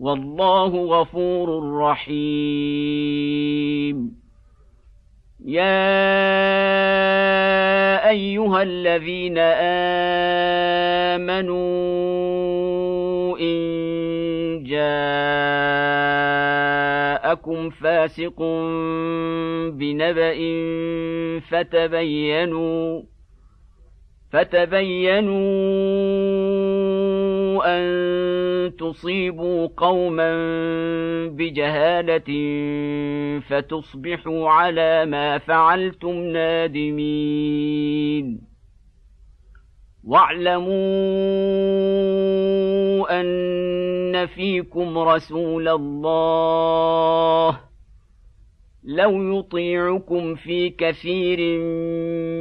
والله غفور رحيم. يا أيها الذين آمنوا إن جاءكم فاسق بنبأ فتبينوا فتبينوا أن تصيبوا قوما بجهالة فتصبحوا على ما فعلتم نادمين. واعلموا أن فيكم رسول الله. لو يطيعكم في كثير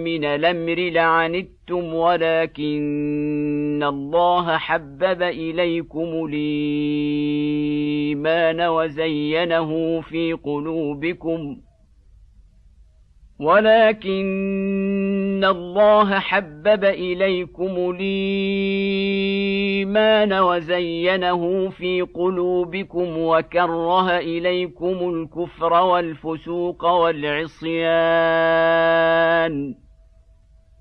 من الأمر لعنتم ولكن الله حبب اليكم الايمان وزينه في قلوبكم ولكن الله حبب اليكم الايمان وزينه في قلوبكم وكره اليكم الكفر والفسوق والعصيان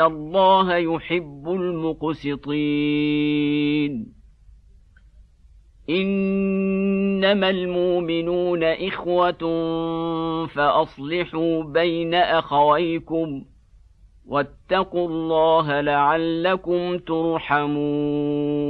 ان الله يحب المقسطين انما المؤمنون اخوه فاصلحوا بين اخويكم واتقوا الله لعلكم ترحمون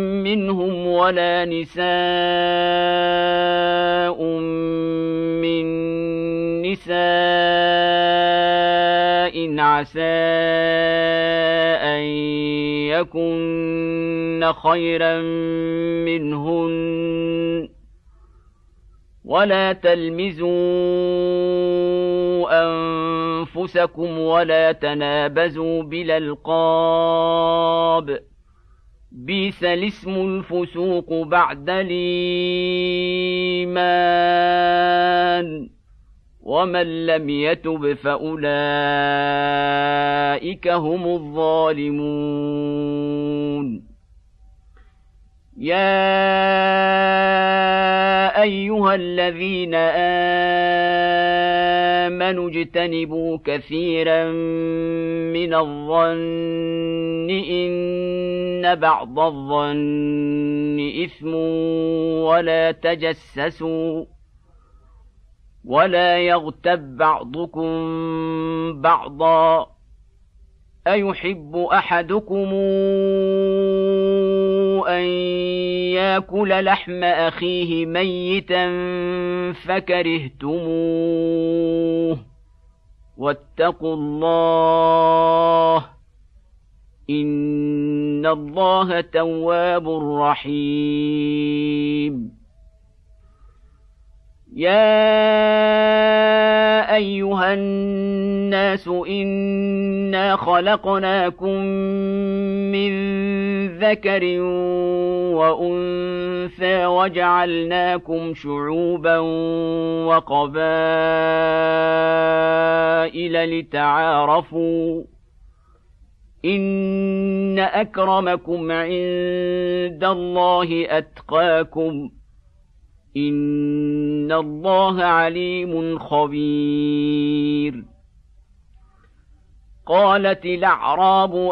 منهم ولا نساء من نساء عسى أن يكن خيرا منهن ولا تلمزوا أنفسكم ولا تنابزوا بالالقاب بيس الاسم الفسوق بعد الايمان ومن لم يتب فاولئك هم الظالمون يا ايها الذين امنوا اجتنبوا كثيرا من الظن ان بعض الظن إثم ولا تجسسوا ولا يغتب بعضكم بعضا أيحب أحدكم أن يأكل لحم أخيه ميتا فكرهتموه واتقوا الله ان الله تواب رحيم. يا ايها الناس انا خلقناكم من ذكر وانثى وجعلناكم شعوبا وقبائل لتعارفوا ان اكرمكم عند الله اتقاكم ان الله عليم خبير. قالت الاعراب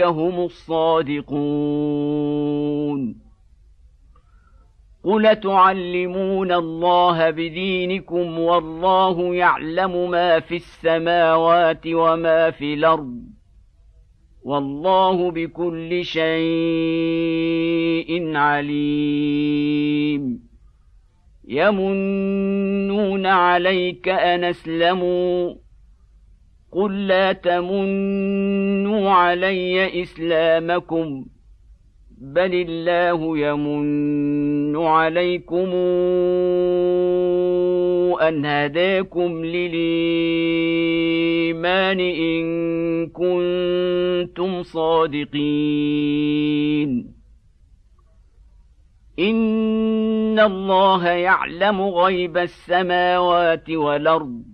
هم الصادقون. قل تعلمون الله بدينكم والله يعلم ما في السماوات وما في الأرض والله بكل شيء عليم. يمنون عليك أن أسلموا. قل لا تمنوا علي اسلامكم بل الله يمن عليكم ان هداكم للايمان ان كنتم صادقين ان الله يعلم غيب السماوات والارض